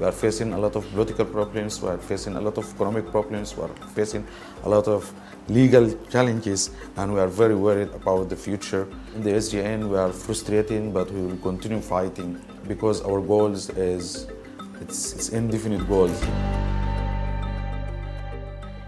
We are facing a lot of political problems, we are facing a lot of economic problems, we are facing a lot of legal challenges, and we are very worried about the future. In the SGN, we are frustrating, but we will continue fighting because our goals is it's, it's indefinite goals.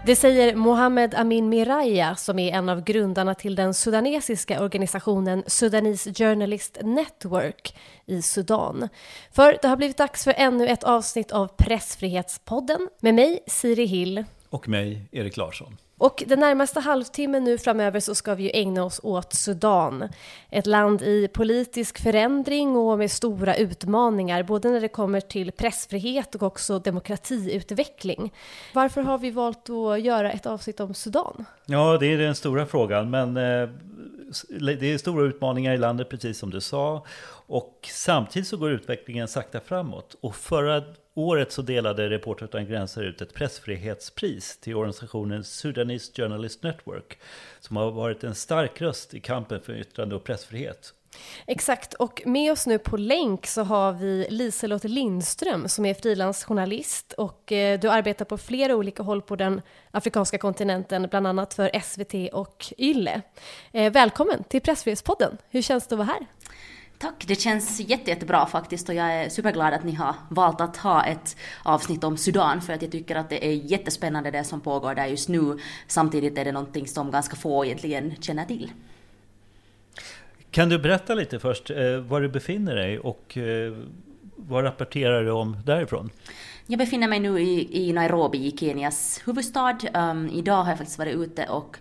Det säger Mohammed Amin Miraya som är en av grundarna till den sudanesiska organisationen Sudanese Journalist Network i Sudan. För det har blivit dags för ännu ett avsnitt av Pressfrihetspodden med mig, Siri Hill. Och mig, Erik Larsson. Och den närmaste halvtimmen nu framöver så ska vi ju ägna oss åt Sudan. Ett land i politisk förändring och med stora utmaningar, både när det kommer till pressfrihet och också demokratiutveckling. Varför har vi valt att göra ett avsnitt om Sudan? Ja, det är den stora frågan, men eh, det är stora utmaningar i landet, precis som du sa. Och samtidigt så går utvecklingen sakta framåt. Och förra året så delade Reportrar utan gränser ut ett pressfrihetspris till organisationen Sudanese Journalist Network som har varit en stark röst i kampen för yttrande och pressfrihet. Exakt, och med oss nu på länk så har vi Liselott Lindström som är frilansjournalist och eh, du arbetar på flera olika håll på den afrikanska kontinenten, bland annat för SVT och YLE. Eh, välkommen till Pressfrihetspodden, hur känns det att vara här? Tack, det känns jätte, jättebra faktiskt och jag är superglad att ni har valt att ha ett avsnitt om Sudan för att jag tycker att det är jättespännande det som pågår där just nu. Samtidigt är det någonting som ganska få egentligen känner till. Kan du berätta lite först eh, var du befinner dig och eh, vad rapporterar du om därifrån? Jag befinner mig nu i, i Nairobi, i Kenias huvudstad. Um, idag har jag faktiskt varit ute och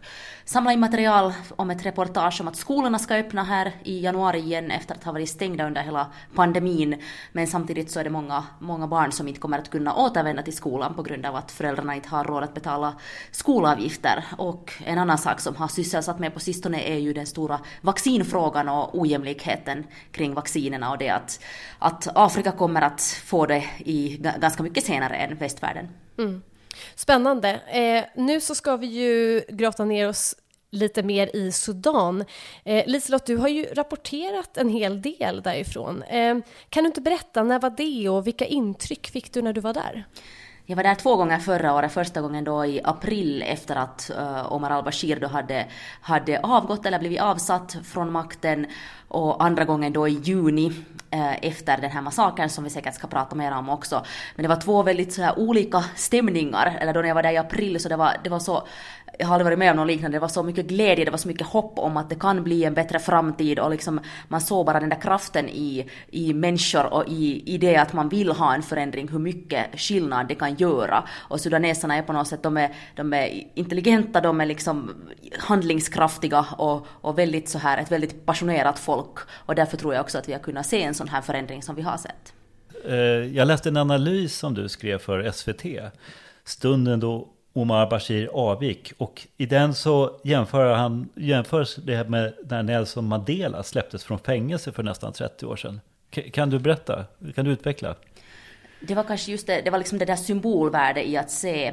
samla in material om ett reportage om att skolorna ska öppna här i januari igen efter att ha varit stängda under hela pandemin. Men samtidigt så är det många, många barn som inte kommer att kunna återvända till skolan på grund av att föräldrarna inte har råd att betala skolavgifter. Och en annan sak som har sysselsatt mig på sistone är ju den stora vaccinfrågan och ojämlikheten kring vaccinerna och det att, att Afrika kommer att få det i ganska mycket senare än västvärlden. Mm. Spännande. Eh, nu så ska vi ju grotta ner oss lite mer i Sudan. Eh, Liselott, du har ju rapporterat en hel del därifrån. Eh, kan du inte berätta, när var det och vilka intryck fick du när du var där? Jag var där två gånger förra året, första gången då i april efter att uh, Omar al-Bashir då hade, hade avgått eller blivit avsatt från makten och andra gången då i juni Eh, efter den här massakern som vi säkert ska prata mer om också. Men det var två väldigt så här olika stämningar, eller då när jag var där i april så det var, det var så, jag har aldrig varit med om något liknande, det var så mycket glädje, det var så mycket hopp om att det kan bli en bättre framtid och liksom man såg bara den där kraften i, i människor och i, i det att man vill ha en förändring, hur mycket skillnad det kan göra. Och sudaneserna är på något sätt, de är, de är intelligenta, de är liksom handlingskraftiga och, och väldigt så här, ett väldigt passionerat folk. Och därför tror jag också att vi har kunnat se en sån här förändring som vi har sett. Eh, jag läste en analys som du skrev för SVT. Stunden då Omar Bashir avgick. Och i den så jämför han, jämförs det med när Nelson Mandela släpptes från fängelse för nästan 30 år sedan. Kan du berätta? Kan du utveckla? Det var kanske just det, det var liksom det där symbolvärde i att se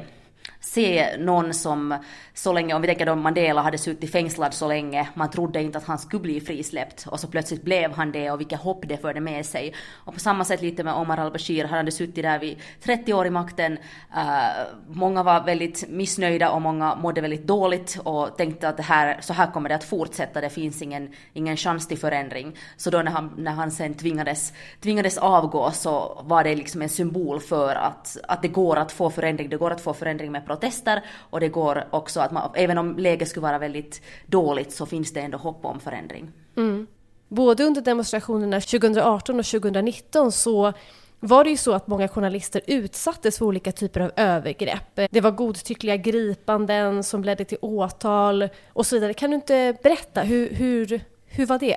se någon som så länge, om vi tänker då Mandela hade suttit fängslad så länge, man trodde inte att han skulle bli frisläppt och så plötsligt blev han det och vilket hopp det förde med sig. Och på samma sätt lite med Omar al-Bashir, han hade suttit där vid 30 år i makten, uh, många var väldigt missnöjda och många mådde väldigt dåligt och tänkte att det här, så här kommer det att fortsätta, det finns ingen, ingen chans till förändring. Så då när han, när han sen tvingades, tvingades avgå så var det liksom en symbol för att, att det går att få förändring, det går att få förändring med protester och det går också att man, även om läget skulle vara väldigt dåligt så finns det ändå hopp om förändring. Mm. Både under demonstrationerna 2018 och 2019 så var det ju så att många journalister utsattes för olika typer av övergrepp. Det var godtyckliga gripanden som ledde till åtal och så vidare. Kan du inte berätta, hur, hur, hur var det?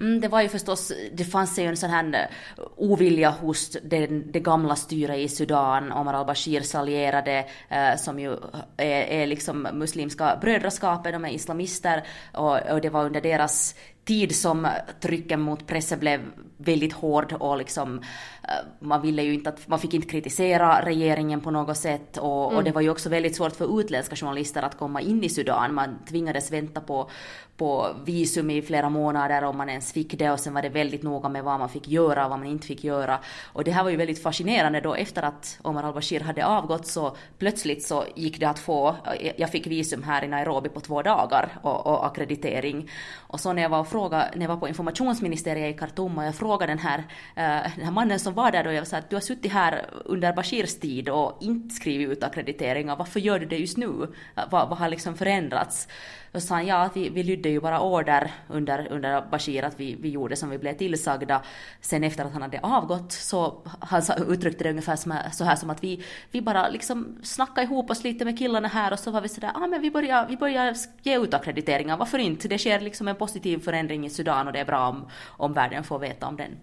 Mm, det var ju förstås, det fanns ju en sån här eh, ovilja hos det, det gamla styret i Sudan, Omar al-Bashirs allierade, eh, som ju är, är liksom muslimska brödraskapet, de är islamister, och, och det var under deras tid som trycken mot pressen blev väldigt hård och liksom eh, man ville ju inte att, man fick inte kritisera regeringen på något sätt och, mm. och det var ju också väldigt svårt för utländska journalister att komma in i Sudan. Man tvingades vänta på, på visum i flera månader om man ens fick det och sen var det väldigt noga med vad man fick göra och vad man inte fick göra. Och det här var ju väldigt fascinerande då efter att Omar al-Bashir hade avgått så plötsligt så gick det att få, jag fick visum här i Nairobi på två dagar och, och akkreditering. Och så när jag var och frågade, när jag var på informationsministeriet i Khartoum och jag frågade den här, eh, den här mannen som var där då, jag sa att du har suttit här under Bashirs tid och inte skrivit ut akkrediteringar, varför gör du det just nu? Eh, vad, vad har liksom förändrats? Då sa han ja, att vi, vi lydde ju bara order under, under Bashir, att vi, vi gjorde som vi blev tillsagda. Sen efter att han hade avgått så han uttryckte det ungefär som, så här som att vi, vi bara liksom snackade ihop oss lite med killarna här och så var vi sådär, ja ah, men vi börjar, vi börjar ge ut akkrediteringar, varför inte? Det sker liksom en positiv förändring i Sudan och det är bra om, om världen får veta om den.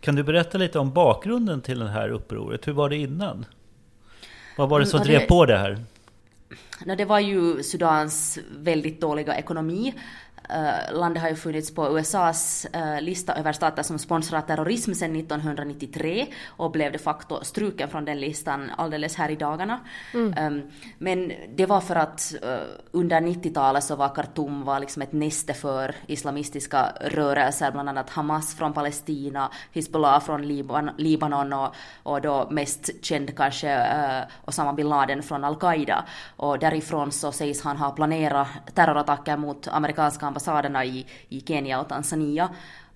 Kan du berätta lite om bakgrunden till det här upproret? Hur var det innan? Vad var det som mm, drev på det här? det var ju Sudans väldigt dåliga ekonomi Uh, landet har ju funnits på USAs uh, lista över stater som sponsrar terrorism sedan 1993 och blev de facto struken från den listan alldeles här i dagarna. Mm. Um, men det var för att uh, under 90-talet så var Khartoum var liksom ett näste för islamistiska rörelser, bland annat Hamas från Palestina, Hizbollah från Liban Libanon och, och då mest känd kanske Osama bin Laden från Al-Qaida. Och därifrån så sägs han ha planerat terrorattacker mot amerikanska ambassaderna i, i Kenya och Tanzania.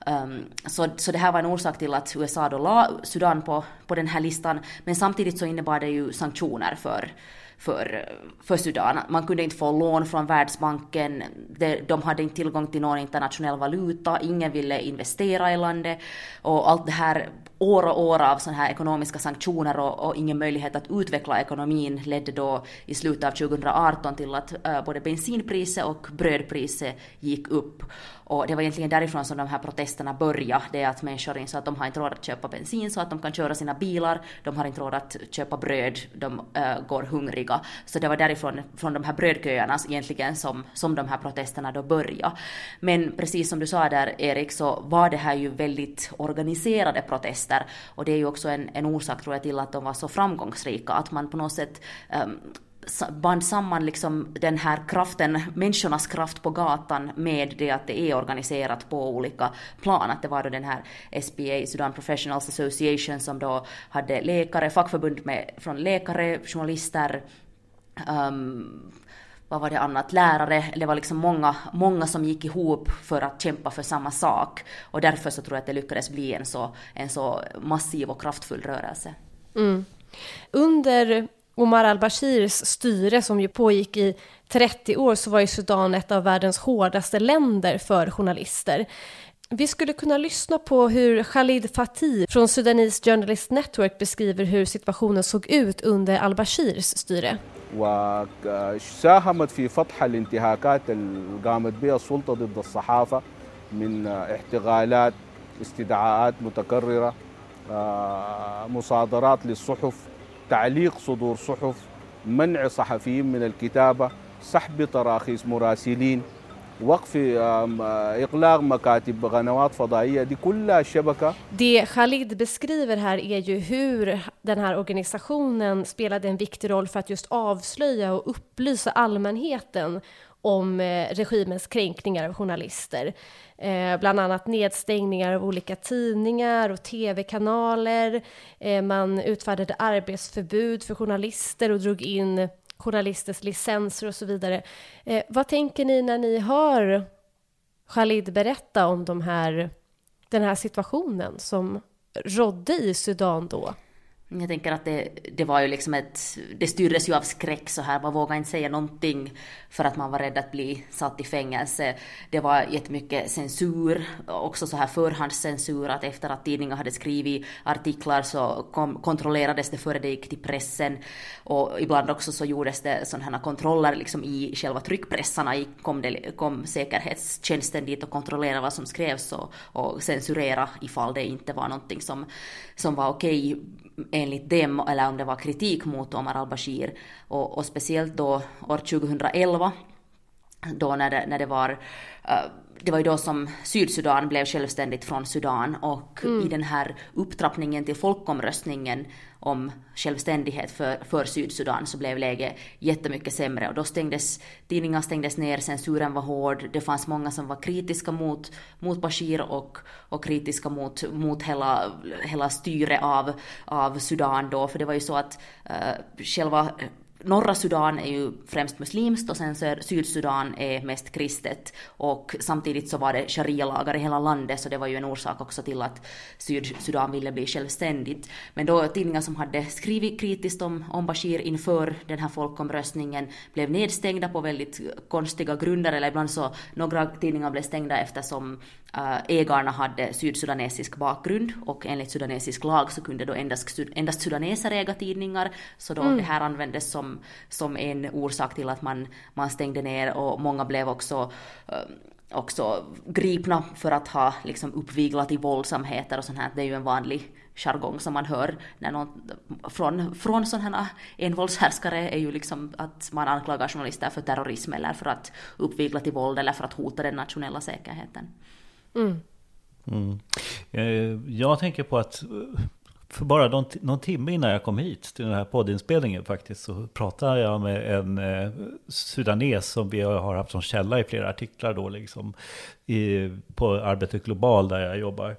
Um, så, så det här var en orsak till att USA då la Sudan på, på den här listan, men samtidigt så innebar det ju sanktioner för, för, för Sudan. Man kunde inte få lån från Världsbanken, de, de hade inte tillgång till någon internationell valuta, ingen ville investera i landet och allt det här år och år av sådana här ekonomiska sanktioner och, och, ingen möjlighet att utveckla ekonomin ledde då i slutet av 2018 till att uh, både bensinpriset och brödpriset gick upp. Och det var egentligen därifrån som de här protesterna började. Det är att människor insåg att de har inte råd att köpa bensin så att de kan köra sina bilar. De har inte råd att köpa bröd. De äh, går hungriga. Så det var därifrån, från de här brödköerna egentligen som, som de här protesterna då började. Men precis som du sa där Erik så var det här ju väldigt organiserade protester. Och det är ju också en, en orsak tror jag till att de var så framgångsrika. Att man på något sätt ähm, band samman liksom den här kraften, människornas kraft på gatan med det att det är organiserat på olika plan. Att det var då den här SPA, Sudan Professionals Association, som då hade läkare, fackförbund med, från läkare, journalister, um, vad var det annat, lärare, det var liksom många, många som gick ihop för att kämpa för samma sak. Och därför så tror jag att det lyckades bli en så, en så massiv och kraftfull rörelse. Mm. Under Omar al-Bashirs styre som ju pågick i 30 år så var ju Sudan ett av världens hårdaste länder för journalister. Vi skulle kunna lyssna på hur Khalid Fatih från Sudanese Journalist Network beskriver hur situationen såg ut under al-Bashirs styre. وساهمت في فتح الانتهاكات اللي قامت بها السلطة ضد الصحافة من احتغالات استدعاءات متكررة مصادرات للصحف تعليق صدور صحف منع صحفيين من الكتابة سحب تراخيص مراسلين وقف إغلاق مكاتب قنوات فضائية دي كلها شبكة Det Khalid beskriver här är ju hur den här organisationen spelade en viktig roll för att just avslöja och upplysa allmänheten om eh, regimens kränkningar av journalister. Eh, bland annat nedstängningar av olika tidningar och tv-kanaler. Eh, man utfärdade arbetsförbud för journalister och drog in journalisters licenser och så vidare. Eh, vad tänker ni när ni hör Khalid berätta om de här, den här situationen som rådde i Sudan då? Jag tänker att det, det var ju liksom ett, det styrdes ju av skräck så här, man vågade inte säga någonting för att man var rädd att bli satt i fängelse. Det var jättemycket censur, också så här förhandscensur, att efter att tidningar hade skrivit artiklar så kom, kontrollerades det före det gick till pressen. Och ibland också så gjordes det sådana här kontroller liksom i själva tryckpressarna, kom, det, kom säkerhetstjänsten dit och kontrollerade vad som skrevs och, och censurera ifall det inte var någonting som, som var okej enligt dem, eller om det var kritik mot Omar al-Bashir. Och, och speciellt då år 2011 då när det, när det var uh, det var ju då som Sydsudan blev självständigt från Sudan och mm. i den här upptrappningen till folkomröstningen om självständighet för, för Sydsudan så blev läget jättemycket sämre och då stängdes tidningar stängdes ner, censuren var hård, det fanns många som var kritiska mot, mot Bashir och, och kritiska mot, mot hela, hela styret av, av Sudan då, för det var ju så att uh, själva norra Sudan är ju främst muslimskt och sen så är Sydsudan är mest kristet och samtidigt så var det sharia-lagar i hela landet så det var ju en orsak också till att Sydsudan ville bli självständigt. Men då tidningar som hade skrivit kritiskt om, om Bashir inför den här folkomröstningen blev nedstängda på väldigt konstiga grunder eller ibland så några tidningar blev stängda eftersom Uh, ägarna hade sydsudanesisk bakgrund och enligt sudanesisk lag så kunde då endast, endast sudaneser äga tidningar. Så då mm. det här användes som, som en orsak till att man, man stängde ner och många blev också uh, också gripna för att ha liksom uppviglat i våldsamheter och sånt här. Det är ju en vanlig jargong som man hör när någon, från, från sådana här envåldshärskare är ju liksom att man anklagar journalister för terrorism eller för att uppvigla till våld eller för att hota den nationella säkerheten. Mm. Mm. Eh, jag tänker på att eh, för bara någon, någon timme innan jag kom hit till den här poddinspelningen faktiskt så pratade jag med en eh, sudanes som vi har haft som källa i flera artiklar då liksom i, på Arbetet Global där jag jobbar.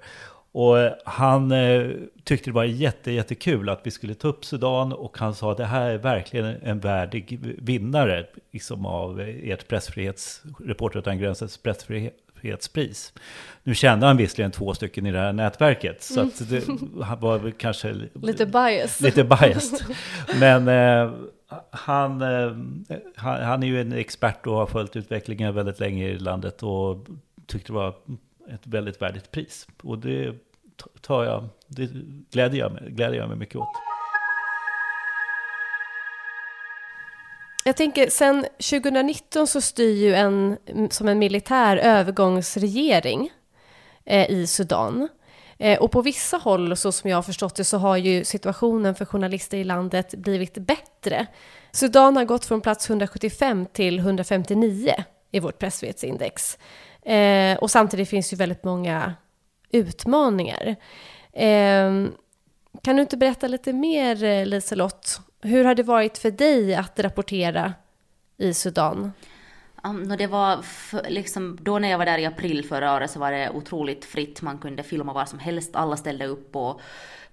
Och eh, han eh, tyckte det var jätte, jättekul att vi skulle ta upp Sudan och han sa att det här är verkligen en värdig vinnare liksom av ert pressfrihets, Reporter utan gränsers pressfrihet, frihetspris. Nu kände han visserligen två stycken i det här nätverket, så att det, var väl kanske lite biased. Lite biased. Men eh, han, eh, han, han, är ju en expert och har följt utvecklingen väldigt länge i landet och tyckte det var ett väldigt värdigt pris. Och det tar jag, det gläder jag mig, gläder jag mig mycket åt. Jag tänker, sen 2019 så styr ju en, som en militär övergångsregering eh, i Sudan. Eh, och på vissa håll, så som jag har förstått det, så har ju situationen för journalister i landet blivit bättre. Sudan har gått från plats 175 till 159 i vårt pressfrihetsindex. Eh, och samtidigt finns ju väldigt många utmaningar. Eh, kan du inte berätta lite mer, eh, Liselott, hur har det varit för dig att rapportera i Sudan? Um, det var liksom, då när jag var där i april förra året så var det otroligt fritt. Man kunde filma vad som helst. Alla ställde upp på,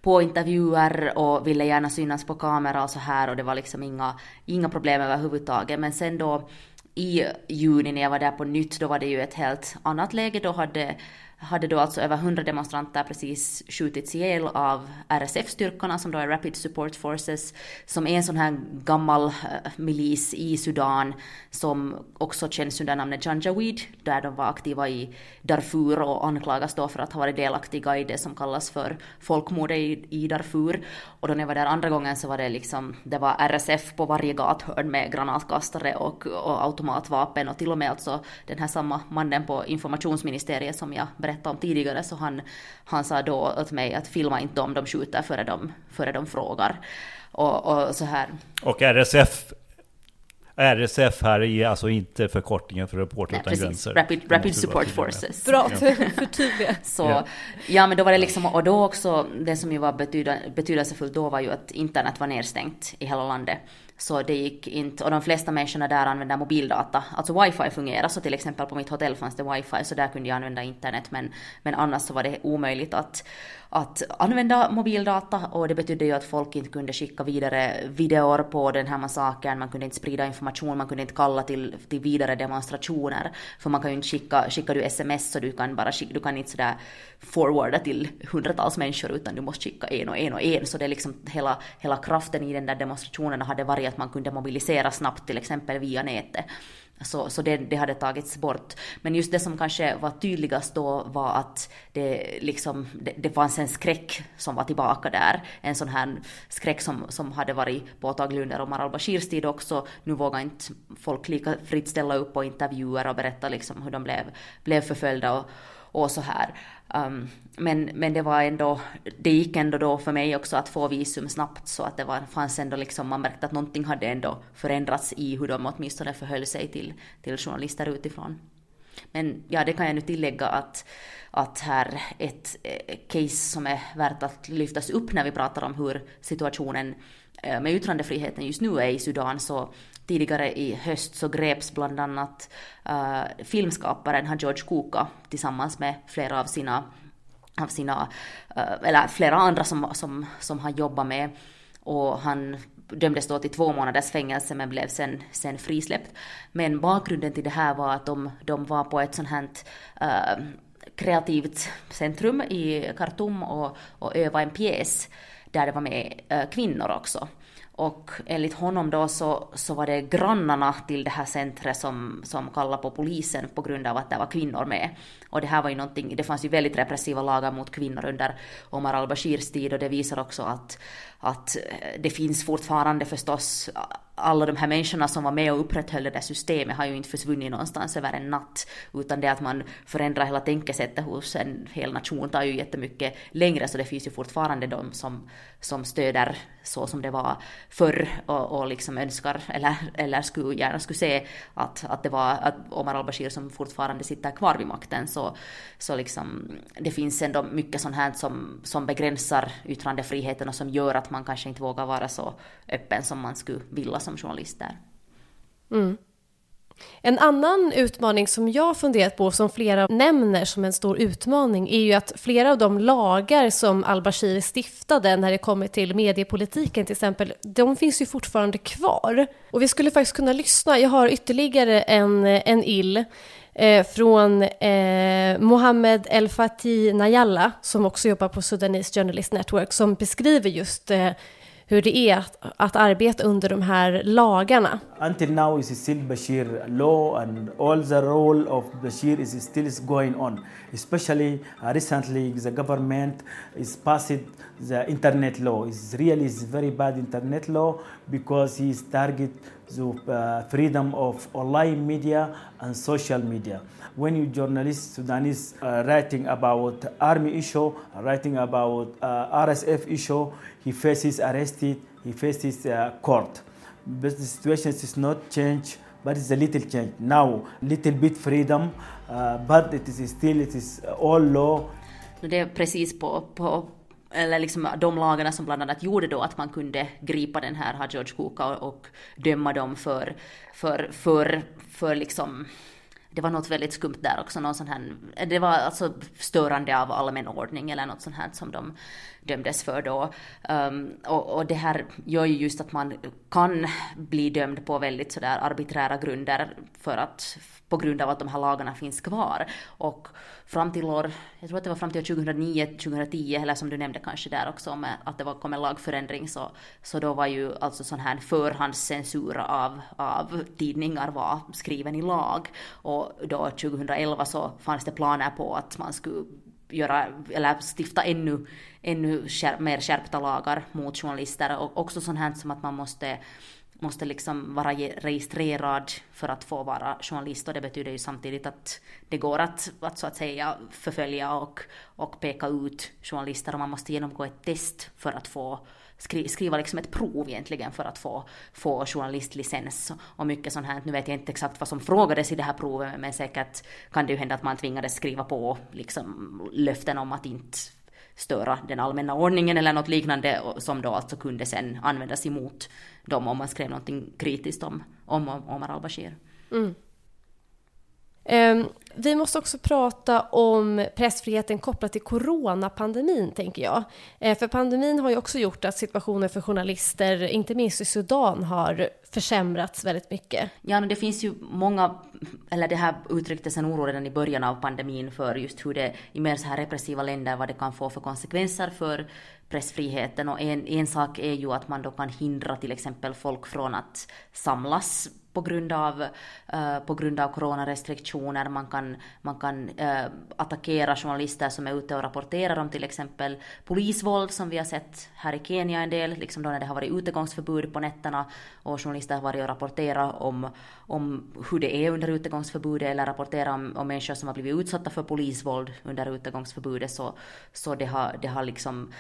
på intervjuer och ville gärna synas på kamera och så här och det var liksom inga, inga problem överhuvudtaget. Men sen då i juni när jag var där på nytt, då var det ju ett helt annat läge. Då hade hade då alltså över 100 demonstranter precis skjutits ihjäl av RSF-styrkorna som då är Rapid Support Forces, som är en sån här gammal uh, milis i Sudan som också känns under namnet Janjaweed, där de var aktiva i Darfur och anklagas då för att ha varit delaktiga i det som kallas för folkmordet i, i Darfur. Och då när jag var där andra gången så var det liksom, det var RSF på varje gathörn med granatkastare och, och automatvapen och till och med alltså den här samma mannen på informationsministeriet som jag berättade om tidigare, så han, han sa då åt mig att filma inte om de skjuter före de, före de frågar. Och, och så här. Och RSF RSF här är alltså inte förkortningen för Reporter utan gränser. Rapid, Rapid Support Forces. Bra förtydliga. Så, ja. ja, men då var det liksom, och då också, det som ju var betydelsefullt då var ju att internet var nedstängt i hela landet. Så det gick inte, och de flesta människorna där använder mobildata. Alltså wifi fungerar, så till exempel på mitt hotell fanns det wifi, så där kunde jag använda internet, men, men annars så var det omöjligt att, att använda mobildata och det betydde ju att folk inte kunde skicka vidare videor på den här massakern, man kunde inte sprida information, man kunde inte kalla till, till vidare demonstrationer, för man kan ju inte skicka, skickar du sms så du kan bara skicka, du kan inte sådär forwarda till hundratals människor utan du måste skicka en och en och en, så det är liksom hela, hela kraften i den där demonstrationen hade varit att man kunde mobilisera snabbt till exempel via nätet. Så, så det, det, hade tagits bort. Men just det som kanske var tydligast då var att det, liksom, det, det fanns en skräck som var tillbaka där. En sån här skräck som, som hade varit påtaglig under Omar al-Bashirs tid också. Nu vågar inte folk lika fritt ställa upp på intervjuer och berätta liksom hur de blev, blev förföljda och, och så här. Um, men, men det var ändå, det gick ändå då för mig också att få visum snabbt så att det var, fanns ändå liksom, man märkte att någonting hade ändå förändrats i hur de åtminstone förhöll sig till, till journalister utifrån. Men ja, det kan jag nu tillägga att, att här ett eh, case som är värt att lyftas upp när vi pratar om hur situationen eh, med yttrandefriheten just nu är i Sudan så tidigare i höst så greps bland annat uh, filmskaparen George Kuka tillsammans med flera av sina, av sina uh, eller flera andra som, som, som han jobbar med och han dömdes då till två månaders fängelse men blev sen, sen frisläppt. Men bakgrunden till det här var att de, de var på ett sånt här uh, kreativt centrum i Khartoum och, och övade en pjäs där det var med uh, kvinnor också. Och enligt honom då så, så var det grannarna till det här centret som, som kallade på polisen på grund av att det var kvinnor med. Och det här var ju någonting, det fanns ju väldigt repressiva lagar mot kvinnor under Omar al-Bashirs tid och det visar också att, att det finns fortfarande förstås alla de här människorna som var med och upprätthöll det där systemet har ju inte försvunnit någonstans över en natt. Utan det att man förändrar hela tänkesättet hos en hel nation tar ju jättemycket längre. Så det finns ju fortfarande de som, som stöder så som det var förr och, och liksom önskar eller, eller skulle, gärna skulle se att, att det var att Omar al-Bashir som fortfarande sitter kvar vid makten. Så, så liksom, det finns ändå mycket sånt här som, som begränsar yttrandefriheten och som gör att man kanske inte vågar vara så öppen som man skulle vilja som journalist där. Mm. En annan utmaning som jag funderat på, som flera nämner som en stor utmaning, är ju att flera av de lagar som al-Bashir stiftade när det kommer till mediepolitiken till exempel, de finns ju fortfarande kvar. Och vi skulle faktiskt kunna lyssna, jag har ytterligare en, en ill eh, från eh, Mohammed El Fatih Nayalla, som också jobbar på Sudanese Journalist Network, som beskriver just eh, hur det är att, att arbeta under de här lagarna. Until now is still Bashir law and all the role of Bashir is still going on. Especially uh, recently the government is passed the internet law. It's really is very bad internet law because he is target the uh, freedom of online media and social media. When you journalists Sudanese uh, writing about army issue, writing about uh, RSF issue, he faces arrested, he faces uh, court. But the situation is not change, but it's a little change. Now, little bit freedom, uh, but it is still, it is all law. Det är precis på, på eller liksom de lagarna som bland annat gjorde då att man kunde gripa den här George Kuka och, och döma dem för, för, för, för liksom det var något väldigt skumt där också, någon sån här, det var alltså störande av allmän ordning eller något sånt här som de dömdes för då. Um, och, och, det här gör ju just att man kan bli dömd på väldigt sådär arbiträra grunder för att på grund av att de här lagarna finns kvar. Och fram till år, jag tror att det var fram till 2009, 2010, eller som du nämnde kanske där också, med eh, att det var, kom en lagförändring, så, så då var ju alltså sån här förhandscensur av, av tidningar var skriven i lag. Och då 2011 så fanns det planer på att man skulle göra, eller stifta ännu, ännu skär, mer skärpta lagar mot journalister. Och också sånt här som att man måste måste liksom vara registrerad för att få vara journalist. Och det betyder ju samtidigt att det går att, att så att säga förfölja och, och peka ut journalister. Och man måste genomgå ett test för att få skri, skriva liksom ett prov egentligen för att få, få journalistlicens och mycket sånt här. Nu vet jag inte exakt vad som frågades i det här provet men säkert kan det ju hända att man tvingades skriva på liksom löften om att inte störa den allmänna ordningen eller något liknande som då alltså kunde sen användas emot dem om man skrev någonting kritiskt om, om Omar al-Bashir. Mm. Ehm, vi måste också prata om pressfriheten kopplat till coronapandemin, tänker jag. Eh, för pandemin har ju också gjort att situationen för journalister, inte minst i Sudan, har försämrats väldigt mycket. Ja, det finns ju många, eller det här uttrycktes en oro redan i början av pandemin för just hur det i mer så här repressiva länder, vad det kan få för konsekvenser för pressfriheten. Och en, en sak är ju att man då kan hindra till exempel folk från att samlas på grund av, uh, på grund av coronarestriktioner. Man kan, man kan uh, attackera journalister som är ute och rapporterar om till exempel polisvåld som vi har sett här i Kenya en del, liksom då när det har varit utegångsförbud på nätterna och journalister har varit och rapporterat om, om hur det är under utegångsförbudet eller rapporterat om, om människor som har blivit utsatta för polisvåld under utegångsförbudet så, så det har, det har liksom,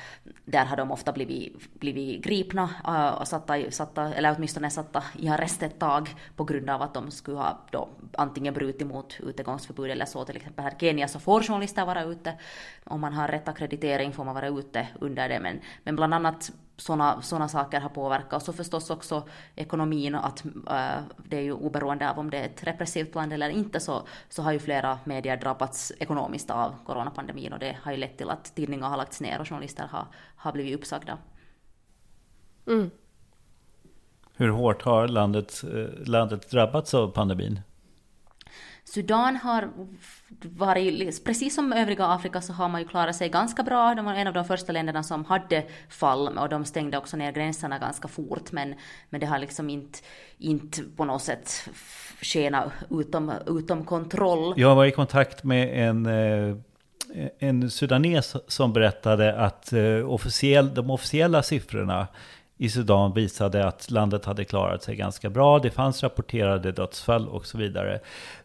där har de ofta blivit, blivit gripna uh, och satta, satta, eller åtminstone satta i arrest ett tag på grund av att de skulle ha då antingen brutit mot utegångsförbud eller så. Till exempel här i Kenya så får journalister vara ute. Om man har rätt akkreditering får man vara ute under det. Men, men bland annat sådana såna saker har påverkat. Och så förstås också ekonomin, att äh, det är ju oberoende av om det är ett repressivt land eller inte, så, så har ju flera medier drabbats ekonomiskt av coronapandemin och det har ju lett till att tidningar har lagts ner och journalister har, har blivit uppsagda. Mm. Hur hårt har landet, eh, landet drabbats av pandemin? Sudan har varit, precis som övriga Afrika så har man ju klarat sig ganska bra. De var en av de första länderna som hade fall och de stängde också ner gränserna ganska fort men, men det har liksom inte, inte på något sätt skenat utom, utom kontroll. Jag var i kontakt med en eh, en sudanes som berättade att eh, officiell, de officiella siffrorna i Sudan visade att landet hade klarat sig ganska bra. Det fanns rapporterade dödsfall och så vidare.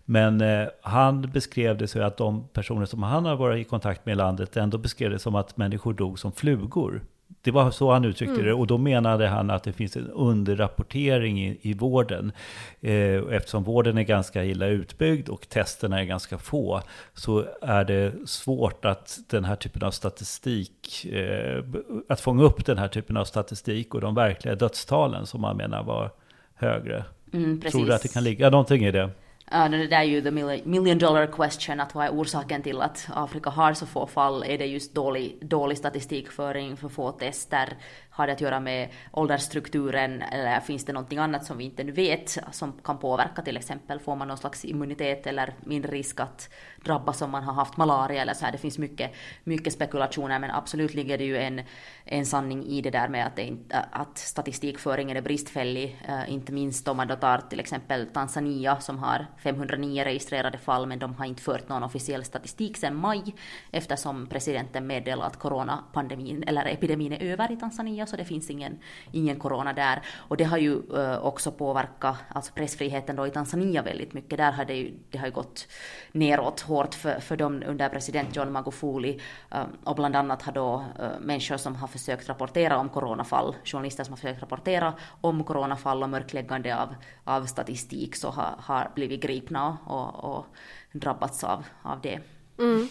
Men eh, han beskrev det så att de personer som han har varit i kontakt med i landet ändå beskrev det som att människor dog som flugor. Det var så han uttryckte mm. det och då menade han att det finns en underrapportering i, i vården. Eh, eftersom vården är ganska illa utbyggd och testerna är ganska få så är det svårt att den här typen av statistik, eh, att fånga upp den här typen av statistik och de verkliga dödstalen som man menar var högre. Mm, Tror du att det kan ligga någonting i det? Uh, det där är ju the million dollar question, att vad är orsaken till att Afrika har så få fall? Är det just dålig, dålig statistikföring, för få tester? Har det att göra med åldersstrukturen eller finns det någonting annat som vi inte nu vet som kan påverka till exempel? Får man någon slags immunitet eller mindre risk att drabbas om man har haft malaria eller så här? Det finns mycket, mycket spekulationer men absolut ligger det ju en, en sanning i det där med att, det, att statistikföringen är bristfällig. Eh, inte minst om man då tar till exempel Tanzania som har 509 registrerade fall men de har inte fört någon officiell statistik sedan maj eftersom presidenten meddelade att coronapandemin eller epidemin är över i Tanzania så det finns ingen, ingen corona där. Och det har ju eh, också påverkat alltså pressfriheten då i Tanzania väldigt mycket. Där har det ju, det har ju gått neråt hårt för, för dem under president John Magufuli eh, och bland annat har då eh, människor som har försökt rapportera om coronafall, journalister som har försökt rapportera om coronafall och mörkläggande av, av statistik så har, har blivit gripna och, och drabbats av, av det. Mm.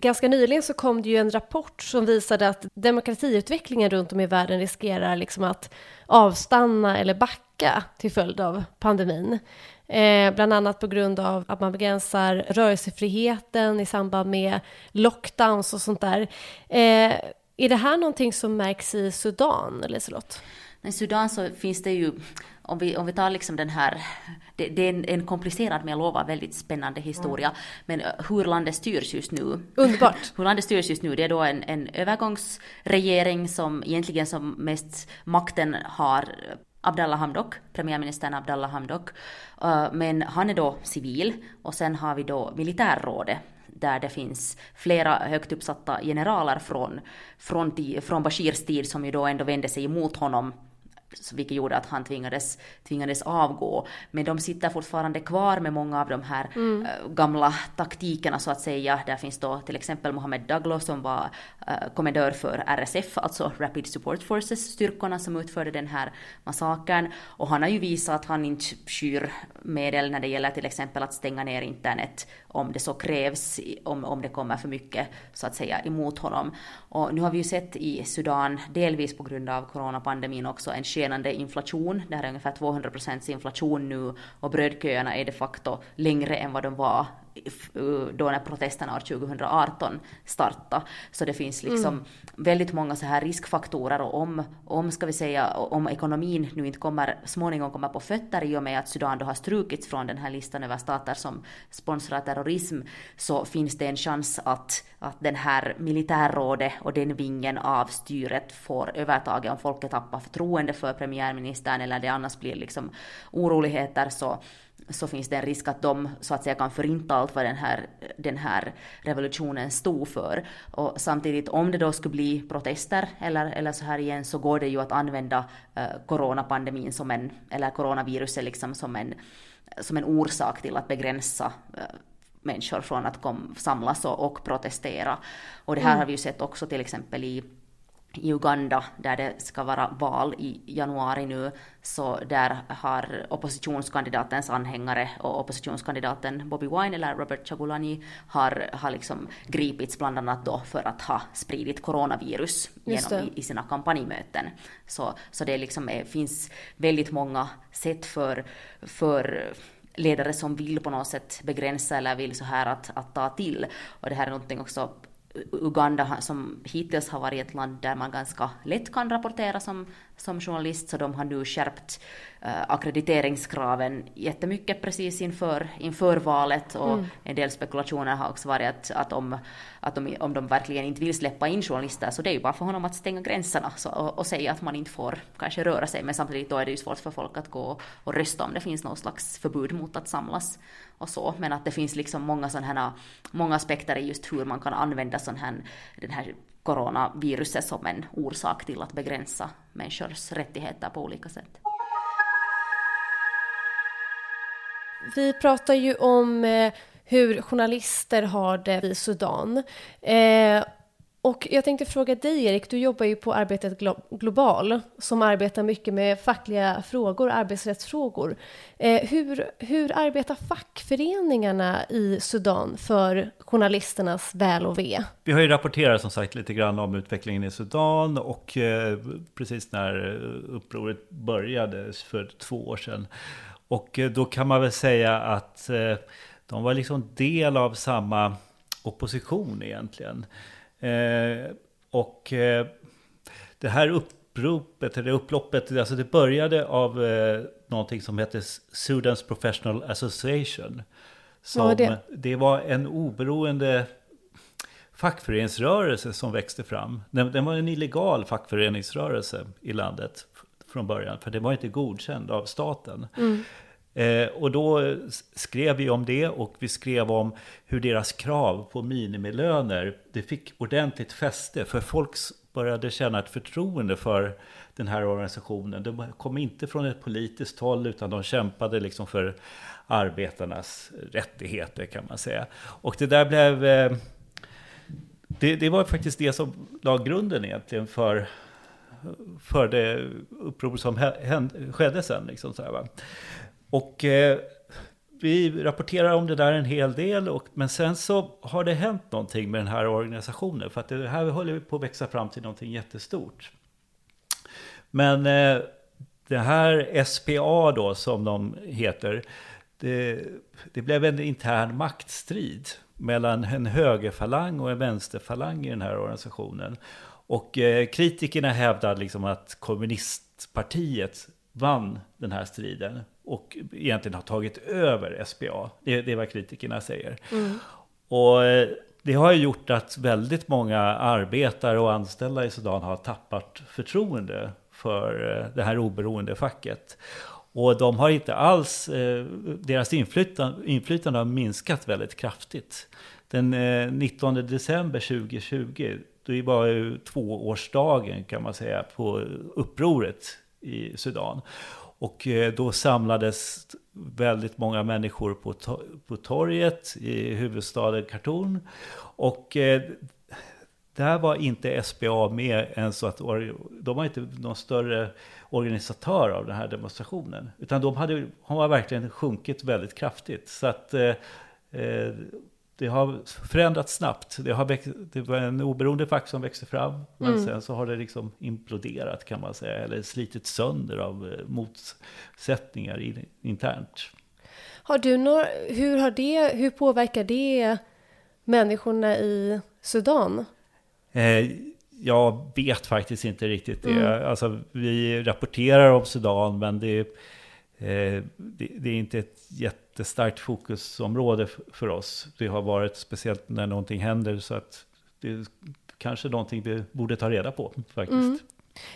Ganska nyligen så kom det ju en rapport som visade att demokratiutvecklingen runt om i världen riskerar liksom att avstanna eller backa till följd av pandemin. Eh, bland annat på grund av att man begränsar rörelsefriheten i samband med lockdowns och sånt där. Eh, är det här någonting som märks i Sudan, Liselott? I Sudan så finns det ju om vi, om vi tar liksom den här, det, det är en, en, komplicerad men jag lovar väldigt spännande historia, mm. men eh, hur landet styrs just nu. Underbart! hur landet styrs just nu, det är då en, en övergångsregering som egentligen som mest makten har Abdallah Hamdok, premiärministern Abdallah Hamdok, uh, men han är då civil och sen har vi då militärrådet där det finns flera högt uppsatta generaler från, från, från Bashirs tid som ju då ändå vände sig emot honom vilket gjorde att han tvingades, tvingades avgå. Men de sitter fortfarande kvar med många av de här mm. äh, gamla taktikerna så att säga. Där finns då till exempel Mohammed Daglo som var äh, kommendör för RSF, alltså Rapid Support Forces-styrkorna som utförde den här massakern. Och han har ju visat att han inte skyr medel när det gäller till exempel att stänga ner internet om det så krävs, om, om det kommer för mycket så att säga emot honom. Och nu har vi ju sett i Sudan, delvis på grund av coronapandemin också, en skenande inflation. Det här är ungefär 200 procents inflation nu och brödköerna är de facto längre än vad de var då när protesterna år 2018 startade. Så det finns liksom mm. väldigt många så här riskfaktorer och om, om, ska vi säga, om ekonomin nu inte kommer, småningom kommer på fötter i och med att Sudan då har strukits från den här listan över stater som sponsrar terrorism, så finns det en chans att, att den här militärrådet och den vingen av styret får övertaget om folket tappar förtroende för premiärministern eller det annars blir liksom oroligheter så så finns det en risk att de så att säga kan förinta allt vad den här, den här revolutionen stod för. Och samtidigt om det då skulle bli protester eller, eller så här igen så går det ju att använda eh, coronapandemin som en, eller coronaviruset liksom som en, som en orsak till att begränsa eh, människor från att kom, samlas och, och protestera. Och det här mm. har vi ju sett också till exempel i i Uganda där det ska vara val i januari nu, så där har oppositionskandidatens anhängare och oppositionskandidaten Bobby Wine eller Robert Chagulanyi har, har liksom gripits bland annat då för att ha spridit coronavirus genom, i, i, sina kampanjmöten. Så, så det liksom är, finns väldigt många sätt för, för ledare som vill på något sätt begränsa eller vill så här att, att ta till. Och det här är någonting också Uganda som hittills har varit ett land där man ganska lätt kan rapportera som, som journalist, så de har nu skärpt uh, akkrediteringskraven jättemycket precis inför, inför valet. Och mm. en del spekulationer har också varit att, att, om, att de, om de verkligen inte vill släppa in journalister så det är ju bara för honom att stänga gränserna så, och, och, säga att man inte får kanske röra sig, men samtidigt då är det ju svårt för folk att gå och rösta om det finns någon slags förbud mot att samlas och så, men att det finns liksom många sådana här, många aspekter i just hur man kan använda sån här, den här coronaviruset som en orsak till att begränsa människors rättigheter på olika sätt. Vi pratar ju om eh, hur journalister har det i Sudan. Eh, och jag tänkte fråga dig, Erik, du jobbar ju på Arbetet Global som arbetar mycket med fackliga frågor, arbetsrättsfrågor. Eh, hur, hur arbetar fackföreningarna i Sudan för journalisternas väl och ve? Vi har ju rapporterat som sagt lite grann om utvecklingen i Sudan och eh, precis när upproret började för två år sedan. Och eh, då kan man väl säga att eh, de var liksom del av samma opposition egentligen. Eh, och eh, det här uppropet, eller upploppet, alltså det började av eh, någonting som hette Sudans Professional Association. Som, ja, det? det var en oberoende fackföreningsrörelse som växte fram. Den, den, var en illegal fackföreningsrörelse i landet från början, för det var inte godkänd av staten. Mm. Eh, och då skrev vi om det och vi skrev om hur deras krav på minimilöner, det fick ordentligt fäste. För folk började känna ett förtroende för den här organisationen. De kom inte från ett politiskt håll utan de kämpade liksom för arbetarnas rättigheter kan man säga. Och det där blev... Eh, det, det var faktiskt det som la grunden egentligen för för det uppror som hände, skedde sen. Liksom så här, och eh, vi rapporterar om det där en hel del, och, men sen så har det hänt någonting med den här organisationen. För att det här håller på att växa fram till någonting jättestort. Men eh, det här SPA då, som de heter, det, det blev en intern maktstrid mellan en högerfalang och en vänsterfalang i den här organisationen. Och eh, kritikerna hävdar liksom att kommunistpartiet vann den här striden och egentligen har tagit över SPA. Det, det är vad kritikerna säger. Mm. Och eh, det har gjort att väldigt många arbetare och anställda i Sudan har tappat förtroende för eh, det här oberoende facket. Och de har inte alls, eh, deras inflytande, inflytande har minskat väldigt kraftigt. Den 19 december 2020, det var ju tvåårsdagen kan man säga på upproret i Sudan. Och eh, då samlades väldigt många människor på, på torget i huvudstaden Khartoum. Och eh, där var inte SBA med än så att de var inte någon större organisatör av den här demonstrationen. Utan de hade, de har verkligen sjunkit väldigt kraftigt. Så att eh, eh det har förändrats snabbt. Det, har växt, det var en oberoende fack som växte fram, men mm. sen så har det liksom imploderat kan man säga, eller slitit sönder av eh, motsättningar internt. Har du några, hur, har det, hur påverkar det människorna i Sudan? Eh, jag vet faktiskt inte riktigt det. Mm. Alltså, vi rapporterar om Sudan, men det, Eh, det, det, är inte ett jättestarkt fokusområde för oss. Det har varit speciellt när någonting händer, så att det är kanske någonting vi borde ta reda på faktiskt. Mm.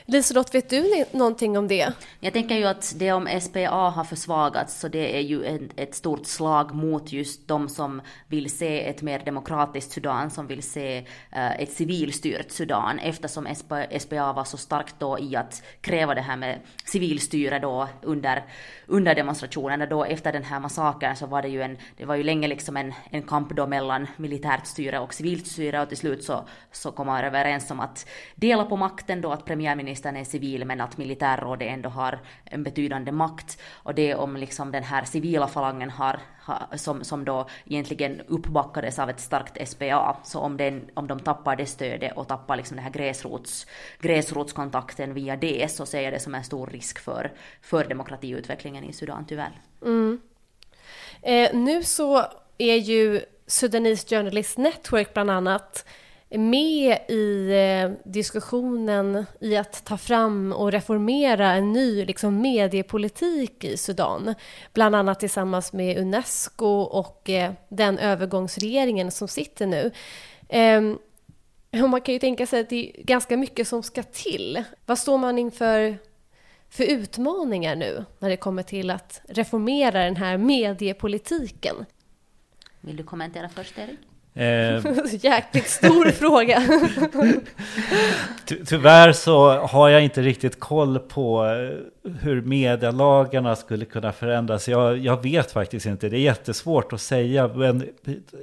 Liselott, vet du någonting om det? Jag tänker ju att det om SPA har försvagats så det är ju ett, ett stort slag mot just de som vill se ett mer demokratiskt Sudan, som vill se uh, ett civilstyrt Sudan eftersom SPA, SPA var så starkt då i att kräva det här med civilstyre då under, under demonstrationerna då efter den här massakern så var det ju en, det var ju länge liksom en, en kamp då mellan militärt styre och civilt styre och till slut så, så kom man överens om att dela på makten då att premiär premiärministern är civil men att militärrådet ändå har en betydande makt. Och det om liksom den här civila falangen har, har, som, som då egentligen uppbackades av ett starkt SPA. Så om, den, om de tappar det stödet och tappar liksom den här gräsrots, gräsrotskontakten via det så ser jag det som en stor risk för, för demokratiutvecklingen i Sudan tyvärr. Mm. Eh, nu så är ju Sudanese Journalist Network bland annat med i eh, diskussionen i att ta fram och reformera en ny liksom, mediepolitik i Sudan. Bland annat tillsammans med Unesco och eh, den övergångsregeringen som sitter nu. Ehm, man kan ju tänka sig att det är ganska mycket som ska till. Vad står man inför för utmaningar nu när det kommer till att reformera den här mediepolitiken? Vill du kommentera först, Erik? Eh, Jäkligt stor fråga. Ty tyvärr så har jag inte riktigt koll på eh, hur medielagarna skulle kunna förändras. Jag, jag vet faktiskt inte. Det är jättesvårt att säga. Men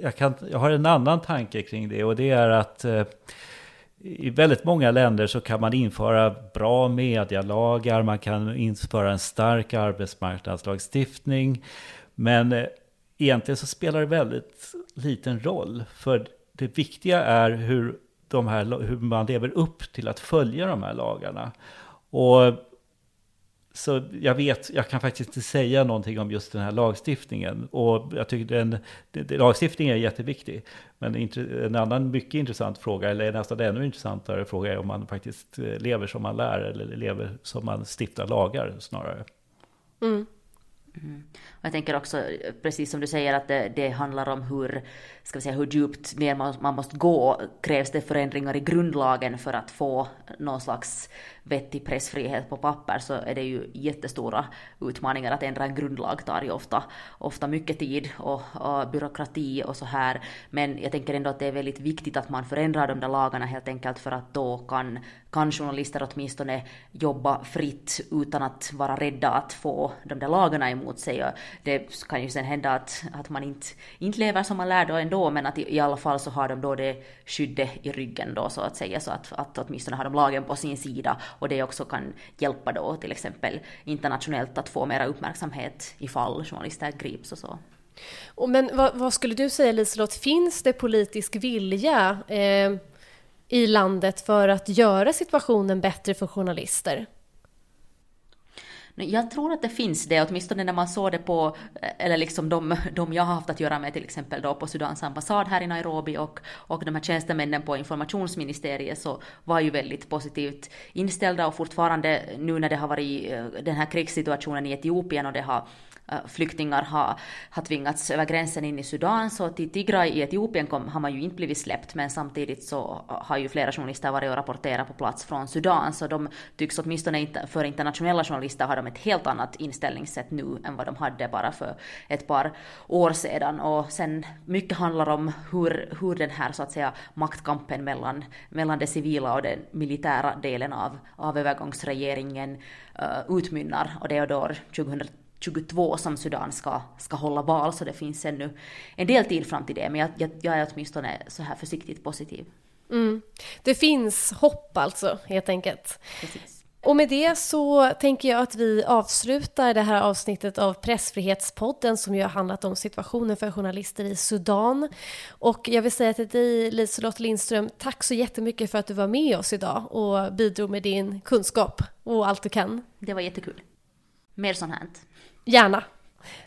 jag, kan, jag har en annan tanke kring det och det är att eh, i väldigt många länder så kan man införa bra medialagar, man kan införa en stark arbetsmarknadslagstiftning. Men eh, egentligen så spelar det väldigt liten roll. För det viktiga är hur, de här, hur man lever upp till att följa de här lagarna. Och så jag vet, jag kan faktiskt inte säga någonting om just den här lagstiftningen. Och jag tycker den, den lagstiftningen är jätteviktig. Men en annan mycket intressant fråga, eller nästan ännu intressantare fråga, är om man faktiskt eh, lever som man lär eller lever som man stiftar lagar snarare. Mm. Mm. Och jag tänker också, precis som du säger, att det, det, handlar om hur, ska vi säga, hur djupt ner man, man måste gå. Krävs det förändringar i grundlagen för att få någon slags vettig pressfrihet på papper så är det ju jättestora utmaningar. Att ändra en grundlag tar ju ofta, ofta mycket tid och, och byråkrati och så här. Men jag tänker ändå att det är väldigt viktigt att man förändrar de där lagarna helt enkelt för att då kan, kan journalister åtminstone jobba fritt utan att vara rädda att få de där lagarna emot sig. Och det kan ju sen hända att, att man inte, inte lever som man lär då ändå men att i, i alla fall så har de då det skyddet i ryggen då så att säga så att, att åtminstone har de lagen på sin sida och det också kan hjälpa då till exempel internationellt att få mera uppmärksamhet ifall journalister grips och så. Men vad, vad skulle du säga Liselott, finns det politisk vilja eh, i landet för att göra situationen bättre för journalister? Jag tror att det finns det, åtminstone när man såg det på, eh, eller liksom de, de jag har haft att göra med till exempel då på Sudans ambassad här i Nairobi och, och de här tjänstemännen på informationsministeriet så var ju väldigt positivt inställda och fortfarande nu när det har varit eh, den här krigssituationen i Etiopien och det har eh, flyktingar har, har tvingats över gränsen in i Sudan, så till Tigray i Etiopien kom, har man ju inte blivit släppt, men samtidigt så har ju flera journalister varit och rapporterat på plats från Sudan, så de tycks åtminstone inte, för internationella journalister har de ett helt annat inställningssätt nu än vad de hade bara för ett par år sedan. Och sen mycket handlar om hur, hur den här så att säga maktkampen mellan, mellan det civila och den militära delen av, av övergångsregeringen uh, utmynnar, och det är då 2010 22 som Sudan ska, ska hålla val, så det finns ännu en del tid fram till det. Men jag, jag, jag är åtminstone så här försiktigt positiv. Mm. Det finns hopp alltså, helt enkelt. Precis. Och med det så tänker jag att vi avslutar det här avsnittet av Pressfrihetspodden som ju har handlat om situationen för journalister i Sudan. Och jag vill säga till dig Liselott Lindström, tack så jättemycket för att du var med oss idag och bidrog med din kunskap och allt du kan. Det var jättekul. Mer sånt här. Gärna.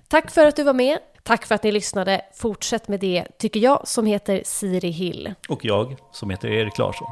Tack för att du var med. Tack för att ni lyssnade. Fortsätt med det, tycker jag, som heter Siri Hill. Och jag, som heter Erik Larsson.